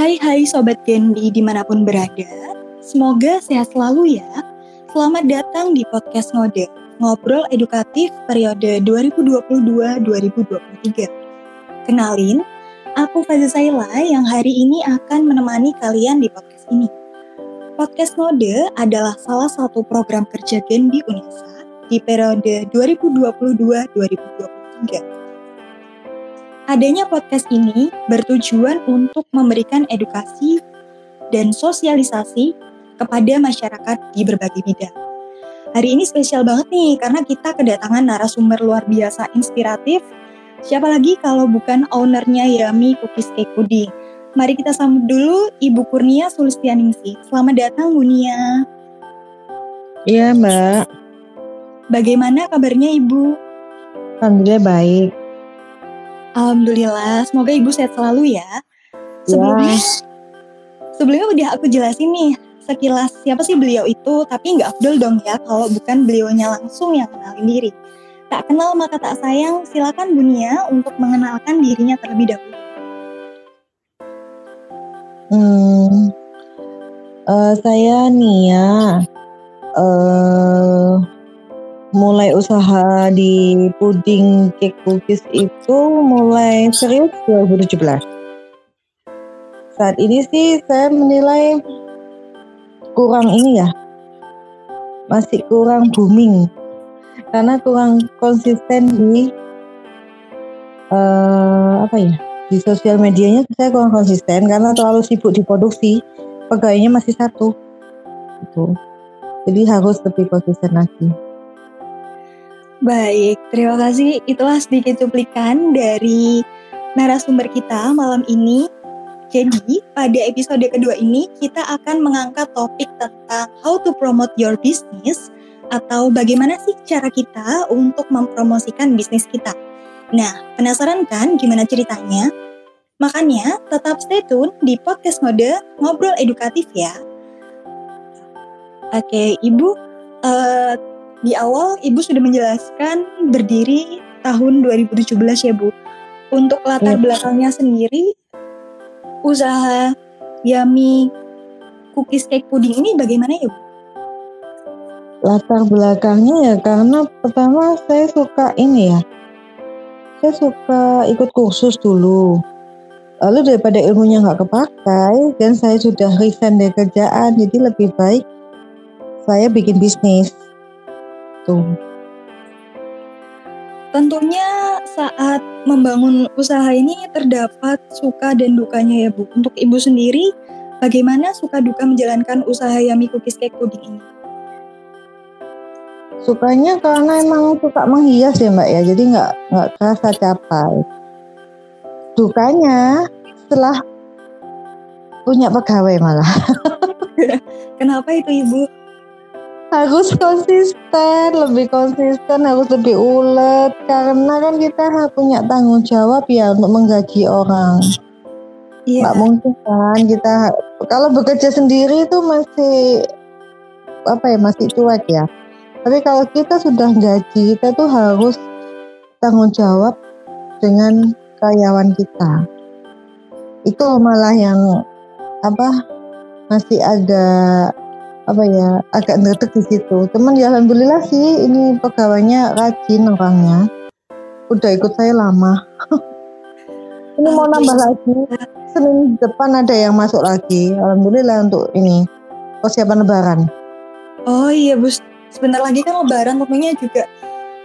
Hai hai Sobat Gendi di mana pun berada, semoga sehat selalu ya. Selamat datang di podcast Ngode, ngobrol edukatif periode 2022-2023. Kenalin, aku Faza Saila yang hari ini akan menemani kalian di podcast ini. Podcast Ngode adalah salah satu program kerja Gendi Unesa di periode 2022-2023. Adanya podcast ini bertujuan untuk memberikan edukasi dan sosialisasi kepada masyarakat di berbagai bidang. Hari ini spesial banget nih karena kita kedatangan narasumber luar biasa inspiratif. Siapa lagi kalau bukan ownernya Yami Cookies Cake Pudding. Mari kita sambut dulu Ibu Kurnia Sulistianingsih. Selamat datang Bu Nia. Iya Mbak. Bagaimana kabarnya Ibu? Alhamdulillah baik. Alhamdulillah, semoga Ibu sehat selalu ya. Sebelumnya, ya. sebelumnya udah aku jelasin nih sekilas siapa sih beliau itu, tapi nggak afdol dong ya kalau bukan beliaunya langsung yang kenalin diri. Tak kenal maka tak sayang, silakan Bunia untuk mengenalkan dirinya terlebih dahulu. Hmm, uh, saya Nia. Uh, mulai usaha di puding cake cookies itu mulai serius 2017. Saat ini sih saya menilai kurang ini ya, masih kurang booming karena kurang konsisten di uh, apa ya di sosial medianya saya kurang konsisten karena terlalu sibuk di produksi pegawainya masih satu itu jadi harus lebih konsisten lagi. Baik, terima kasih. Itulah sedikit cuplikan dari narasumber kita malam ini. Jadi, pada episode kedua ini kita akan mengangkat topik tentang how to promote your business atau bagaimana sih cara kita untuk mempromosikan bisnis kita. Nah, penasaran kan gimana ceritanya? Makanya tetap stay tune di podcast mode Ngobrol Edukatif ya. Oke, Ibu, uh, di awal Ibu sudah menjelaskan berdiri tahun 2017 ya Bu. Untuk latar ya. belakangnya sendiri, usaha Yami Cookies Cake Pudding ini bagaimana ya Bu? Latar belakangnya ya karena pertama saya suka ini ya, saya suka ikut kursus dulu. Lalu daripada ilmunya nggak kepakai dan saya sudah resign dari kerjaan, jadi lebih baik saya bikin bisnis gitu. Tentunya saat membangun usaha ini terdapat suka dan dukanya ya Bu. Untuk Ibu sendiri, bagaimana suka duka menjalankan usaha Yami Cookies Cake Pudding ini? Sukanya karena emang suka menghias ya Mbak ya, jadi nggak nggak kerasa capai. Dukanya setelah punya pegawai malah. Kenapa itu Ibu? Harus konsisten, lebih konsisten, harus lebih ulet karena kan kita punya tanggung jawab ya untuk menggaji orang. Iya. Nggak mungkin kan kita kalau bekerja sendiri itu masih apa ya masih cuek ya. Tapi kalau kita sudah gaji kita tuh harus tanggung jawab dengan karyawan kita. Itu malah yang apa masih agak apa ya agak ngetek di situ. Cuman ya alhamdulillah sih ini pegawainya rajin orangnya. Udah ikut saya lama. ini mau nambah lagi. Senin depan ada yang masuk lagi. Alhamdulillah untuk ini persiapan lebaran. Oh iya bus, sebentar lagi kan lebaran tentunya juga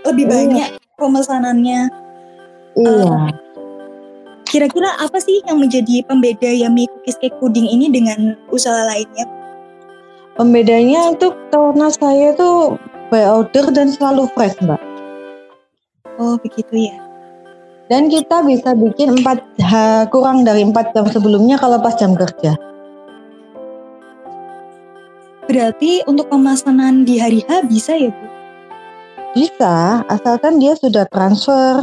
lebih iya. banyak pemesanannya. Iya. Uh, kira-kira apa sih yang menjadi pembeda Yami Cookies Cake Pudding ini dengan usaha lainnya? Pembedanya itu karena saya tuh by order dan selalu fresh, Mbak. Oh, begitu ya. Dan kita bisa bikin 4 ha, kurang dari 4 jam sebelumnya kalau pas jam kerja. Berarti untuk pemesanan di hari H bisa ya, Bu? Bisa, asalkan dia sudah transfer.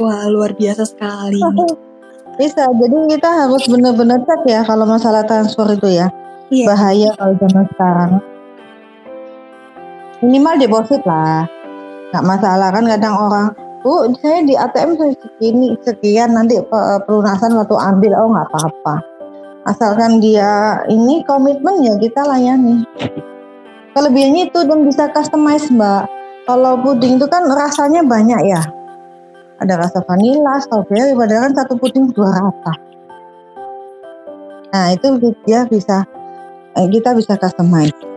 Wah, luar biasa sekali. bisa, jadi kita harus benar-benar cek ya kalau masalah transfer itu ya Iya. Bahaya kalau zaman sekarang. Minimal deposit lah. Nggak masalah kan kadang orang Bu, saya di ATM segini sekian nanti pelunasan waktu ambil oh nggak apa-apa. Asalkan dia ini komitmen ya kita layani. Kelebihannya itu dan bisa customize mbak. Kalau puding itu kan rasanya banyak ya. Ada rasa vanilla, strawberry, padahal kan satu puding dua rasa. Nah itu dia bisa kita bisa customize.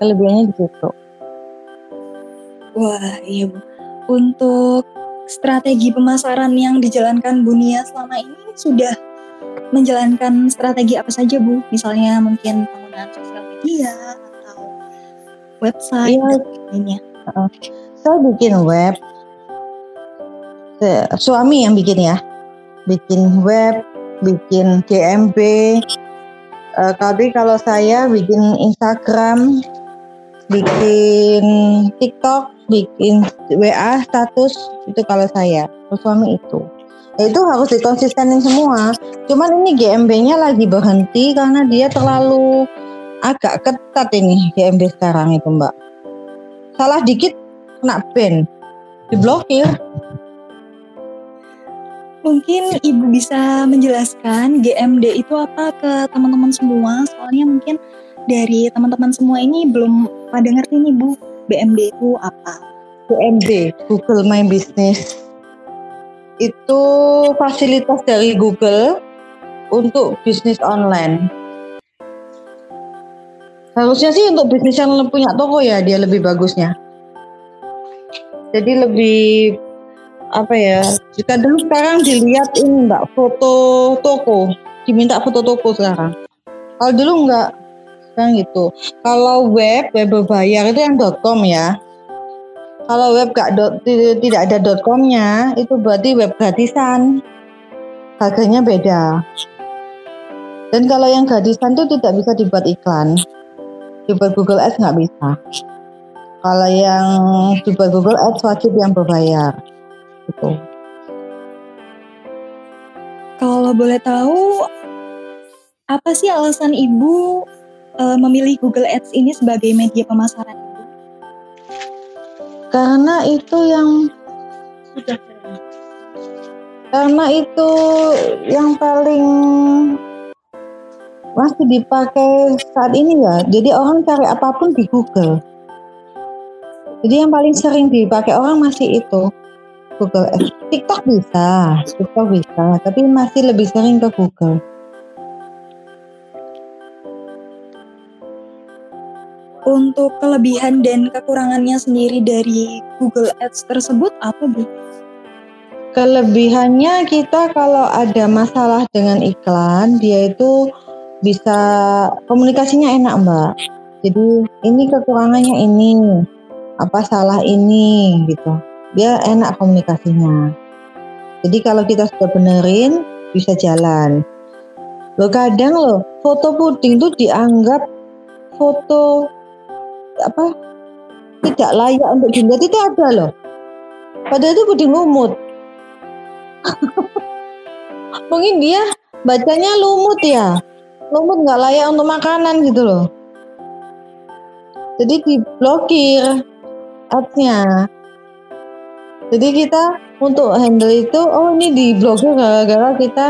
kelebihannya di situ. Wah iya Bu. Untuk strategi pemasaran yang dijalankan Bunia selama ini sudah menjalankan strategi apa saja Bu? Misalnya mungkin penggunaan sosial media atau website ya, dan lainnya. Uh, saya bikin web. Suami yang bikin ya. Bikin web, bikin GMB. Uh, tapi kalau saya bikin Instagram, bikin TikTok, bikin WA status itu kalau saya, suami itu. Ya, itu harus dikonsistenin semua. Cuman ini GMB-nya lagi berhenti karena dia terlalu agak ketat ini GMB sekarang itu Mbak. Salah dikit kena ban, diblokir. Mungkin Ibu bisa menjelaskan GMD itu apa ke teman-teman semua, soalnya mungkin dari teman-teman semua ini belum pada ngerti nih Bu, BMD itu apa? BMD, Google My Business. Itu fasilitas dari Google untuk bisnis online. Harusnya sih untuk bisnis yang punya toko ya dia lebih bagusnya. Jadi lebih apa ya? Jika dulu sekarang dilihat ini mbak foto toko, diminta foto toko sekarang. Kalau dulu enggak, kan gitu. Kalau web web berbayar itu yang .com ya. Kalau web gak dot, tidak ada .com-nya itu berarti web gratisan. Harganya beda. Dan kalau yang gratisan itu tidak bisa dibuat iklan. Dibuat Google Ads nggak bisa. Kalau yang dibuat Google Ads wajib yang berbayar. Gitu. Kalau boleh tahu, apa sih alasan ibu uh, memilih Google Ads ini sebagai media pemasaran? Karena itu yang sudah karena itu yang paling masih dipakai saat ini ya. Jadi orang cari apa pun di Google. Jadi yang paling sering dipakai orang masih itu Google Ads. TikTok bisa, TikTok bisa, tapi masih lebih sering ke Google. Untuk kelebihan dan kekurangannya sendiri dari Google Ads tersebut apa Bu? Kelebihannya kita kalau ada masalah dengan iklan, dia itu bisa komunikasinya enak Mbak. Jadi ini kekurangannya ini, apa salah ini gitu. Dia enak komunikasinya. Jadi kalau kita sudah benerin bisa jalan. Lo kadang lo foto puding tuh dianggap foto apa tidak layak untuk dilihat itu ada loh. Padahal itu puding lumut. Mungkin dia bacanya lumut ya. Lumut nggak layak untuk makanan gitu loh. Jadi diblokir ads-nya. Jadi kita untuk handle itu, oh ini diblokir gara-gara kita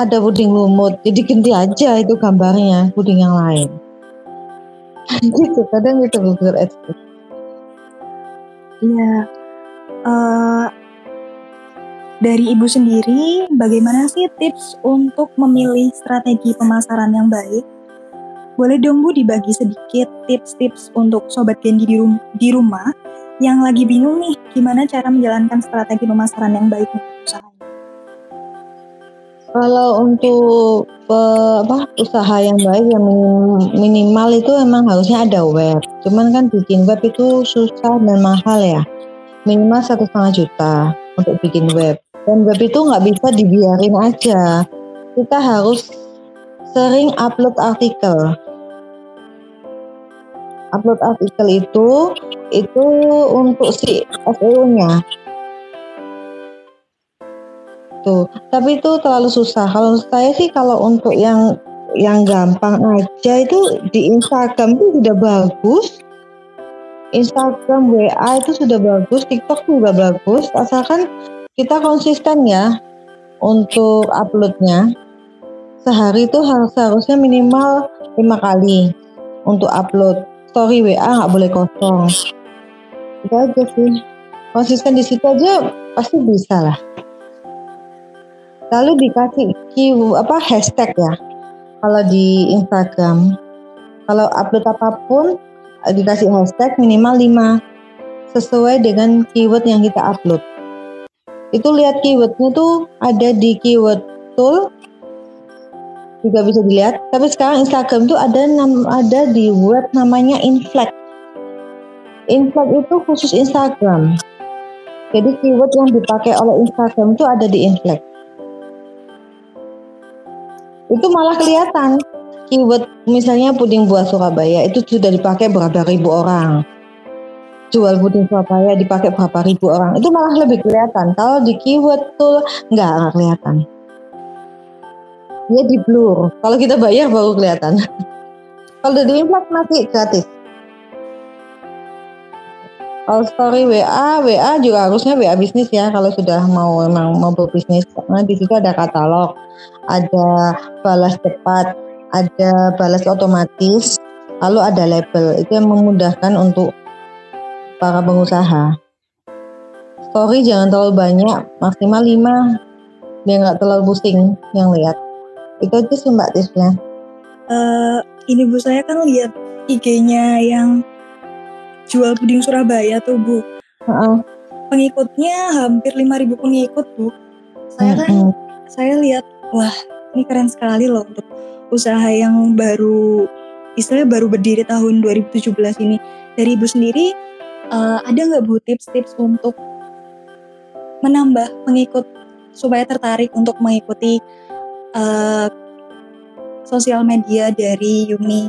ada puding lumut. Jadi ganti aja itu gambarnya puding yang lain gitu kadang gitu Google Iya. Uh, dari ibu sendiri, bagaimana sih tips untuk memilih strategi pemasaran yang baik? Boleh dong Bu dibagi sedikit tips-tips untuk sobat Genji di, rum di rumah yang lagi bingung nih gimana cara menjalankan strategi pemasaran yang baik untuk usaha kalau untuk uh, apa usaha yang baik yang minimal itu emang harusnya ada web. Cuman kan bikin web itu susah dan mahal ya. Minimal satu setengah juta untuk bikin web. Dan web itu nggak bisa dibiarin aja. Kita harus sering upload artikel. Upload artikel itu itu untuk si SEO-nya gitu. Tapi itu terlalu susah. Kalau saya sih kalau untuk yang yang gampang aja itu di Instagram itu sudah bagus. Instagram, WA itu sudah bagus, TikTok juga bagus, asalkan kita konsisten ya untuk uploadnya. Sehari itu harus seharusnya minimal lima kali untuk upload. Story WA nggak boleh kosong. Itu aja sih. Konsisten di situ aja pasti bisa lah. Lalu dikasih keyword apa hashtag ya. Kalau di Instagram, kalau upload apa pun dikasih hashtag minimal 5 sesuai dengan keyword yang kita upload. Itu lihat keywordnya tuh ada di keyword tool juga bisa dilihat. Tapi sekarang Instagram tuh ada ada di web namanya Inflect. Inflect itu khusus Instagram. Jadi keyword yang dipakai oleh Instagram itu ada di Inflect. Itu malah kelihatan keyword misalnya puding buah Surabaya itu sudah dipakai berapa ribu orang. Jual puding Surabaya dipakai berapa ribu orang. Itu malah lebih kelihatan. Kalau di keyword tuh nggak, kelihatan. Dia di blur. Kalau kita bayar baru kelihatan. Kalau di inflak masih gratis. Kalau story WA, WA juga harusnya WA bisnis ya kalau sudah mau memang mau berbisnis karena di situ ada katalog, ada balas cepat, ada balas otomatis, lalu ada label. Itu yang memudahkan untuk para pengusaha. Story jangan terlalu banyak, maksimal 5 biar nggak terlalu pusing yang lihat. Itu aja sih mbak tipsnya. Uh, ini bu saya kan lihat IG-nya yang jual puding Surabaya tuh bu. Uh-uh. Pengikutnya hampir 5000 pengikut bu. Saya kan uh-uh. saya lihat wah ini keren sekali loh untuk usaha yang baru istilahnya baru berdiri tahun 2017 ini. Dari ibu sendiri uh, ada nggak bu tips-tips untuk menambah pengikut supaya tertarik untuk mengikuti uh, sosial media dari Yumi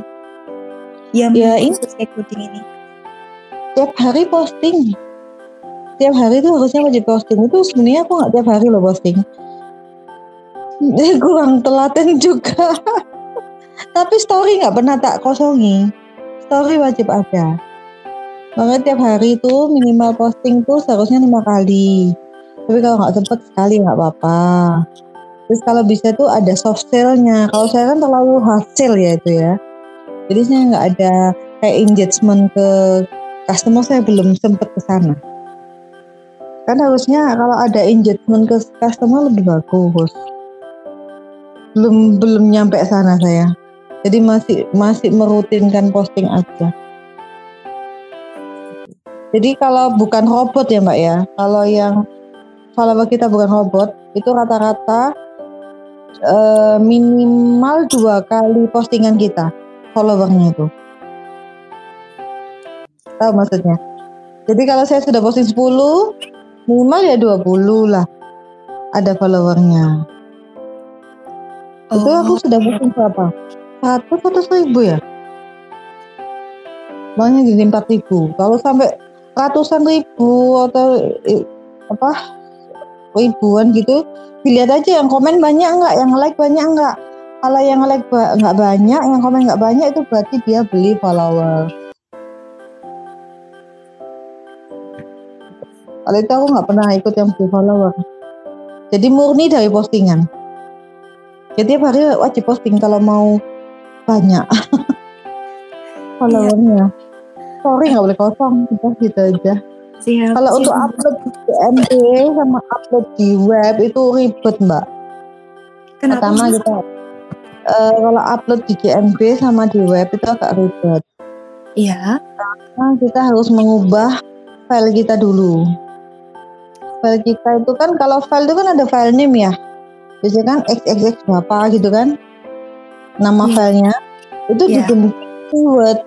yang ya, ini ini? Tiap hari posting. Tiap hari itu harusnya wajib posting. Itu sebenarnya aku nggak tiap hari loh posting. Kurang telaten juga. Tapi story nggak pernah tak kosongi. Story wajib ada. Makanya tiap hari itu minimal posting tuh seharusnya lima kali. Tapi kalau nggak sempet sekali nggak apa-apa. Terus kalau bisa tuh ada soft sale-nya. Kalau saya kan terlalu hasil ya itu ya. Jadi saya nggak ada kayak engagement ke customer saya belum sempat ke sana. Kan harusnya kalau ada engagement ke customer lebih bagus. Belum belum nyampe sana saya. Jadi masih masih merutinkan posting aja. Jadi kalau bukan robot ya Mbak ya, kalau yang follower kita bukan robot, itu rata-rata uh, minimal dua kali postingan kita followernya itu. Tahu maksudnya? Jadi kalau saya sudah posting 10, minimal ya 20 lah ada followernya. Oh. Itu aku oh. sudah posting berapa? Satu atau seribu ya? Banyak jadi empat ribu. Kalau sampai ratusan ribu atau apa ribuan gitu dilihat aja yang komen banyak enggak yang like banyak enggak kalau yang like ba enggak banyak yang komen enggak banyak itu berarti dia beli follower kalau itu aku nggak pernah ikut yang beli follower jadi murni dari postingan jadi tiap hari wajib posting kalau mau banyak followernya sorry nggak boleh kosong kita gitu aja Siap, Kalau untuk upload di MD sama upload di web itu ribet mbak. Kenapa? Pertama kita uh, kalau upload di GMB sama di web itu agak ribet. Iya. Karena kita harus mengubah file kita dulu. File kita itu kan kalau file itu kan ada file name ya. Biasanya kan xxx berapa gitu kan. Nama hmm. filenya itu yeah. diganti keyword.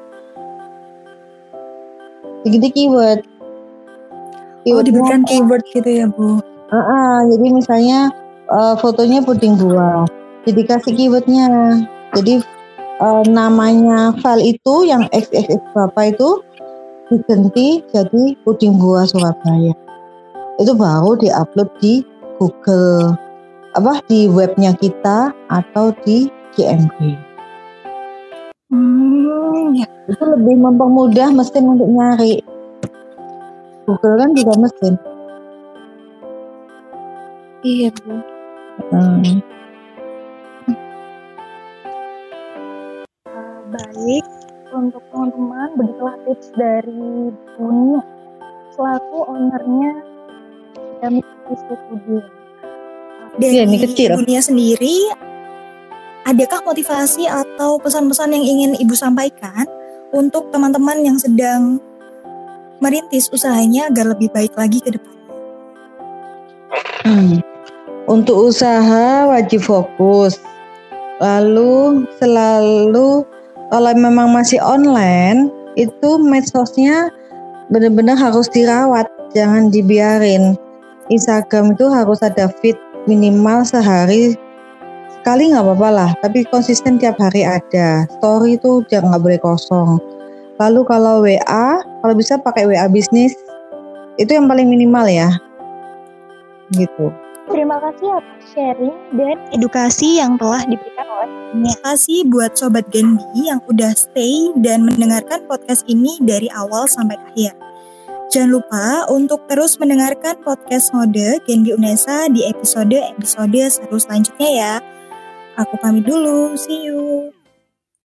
Diganti keyword oh diberikan keyword gitu ya Bu uh -uh, jadi misalnya uh, fotonya puding buah jadi kasih keywordnya jadi uh, namanya file itu yang xxx berapa itu diganti jadi puding buah Surabaya itu baru diupload di Google apa di webnya kita atau di GMB. Hmm, ya. Itu lebih mempermudah mesin untuk nyari. Google kan juga mesin. Iya bu. Hmm. Uh, baik, untuk teman-teman begitulah tips dari Dunia selaku ownernya kami Studio. Dari ya, ini kecil. dunia sendiri, adakah motivasi atau pesan-pesan yang ingin Ibu sampaikan untuk teman-teman yang sedang merintis usahanya agar lebih baik lagi ke depannya? Hmm. Untuk usaha wajib fokus. Lalu selalu kalau memang masih online itu medsosnya benar-benar harus dirawat, jangan dibiarin. Instagram itu harus ada feed minimal sehari sekali nggak apa-apa lah, tapi konsisten tiap hari ada. Story itu jangan nggak boleh kosong. Lalu kalau WA, kalau bisa pakai WA bisnis, itu yang paling minimal ya. Gitu. Terima kasih atas sharing dan edukasi yang telah diberikan oleh Terima kasih buat Sobat Genbi yang udah stay dan mendengarkan podcast ini dari awal sampai akhir. Jangan lupa untuk terus mendengarkan podcast mode Genbi Unesa di episode-episode seru selanjutnya ya. Aku pamit dulu, see you.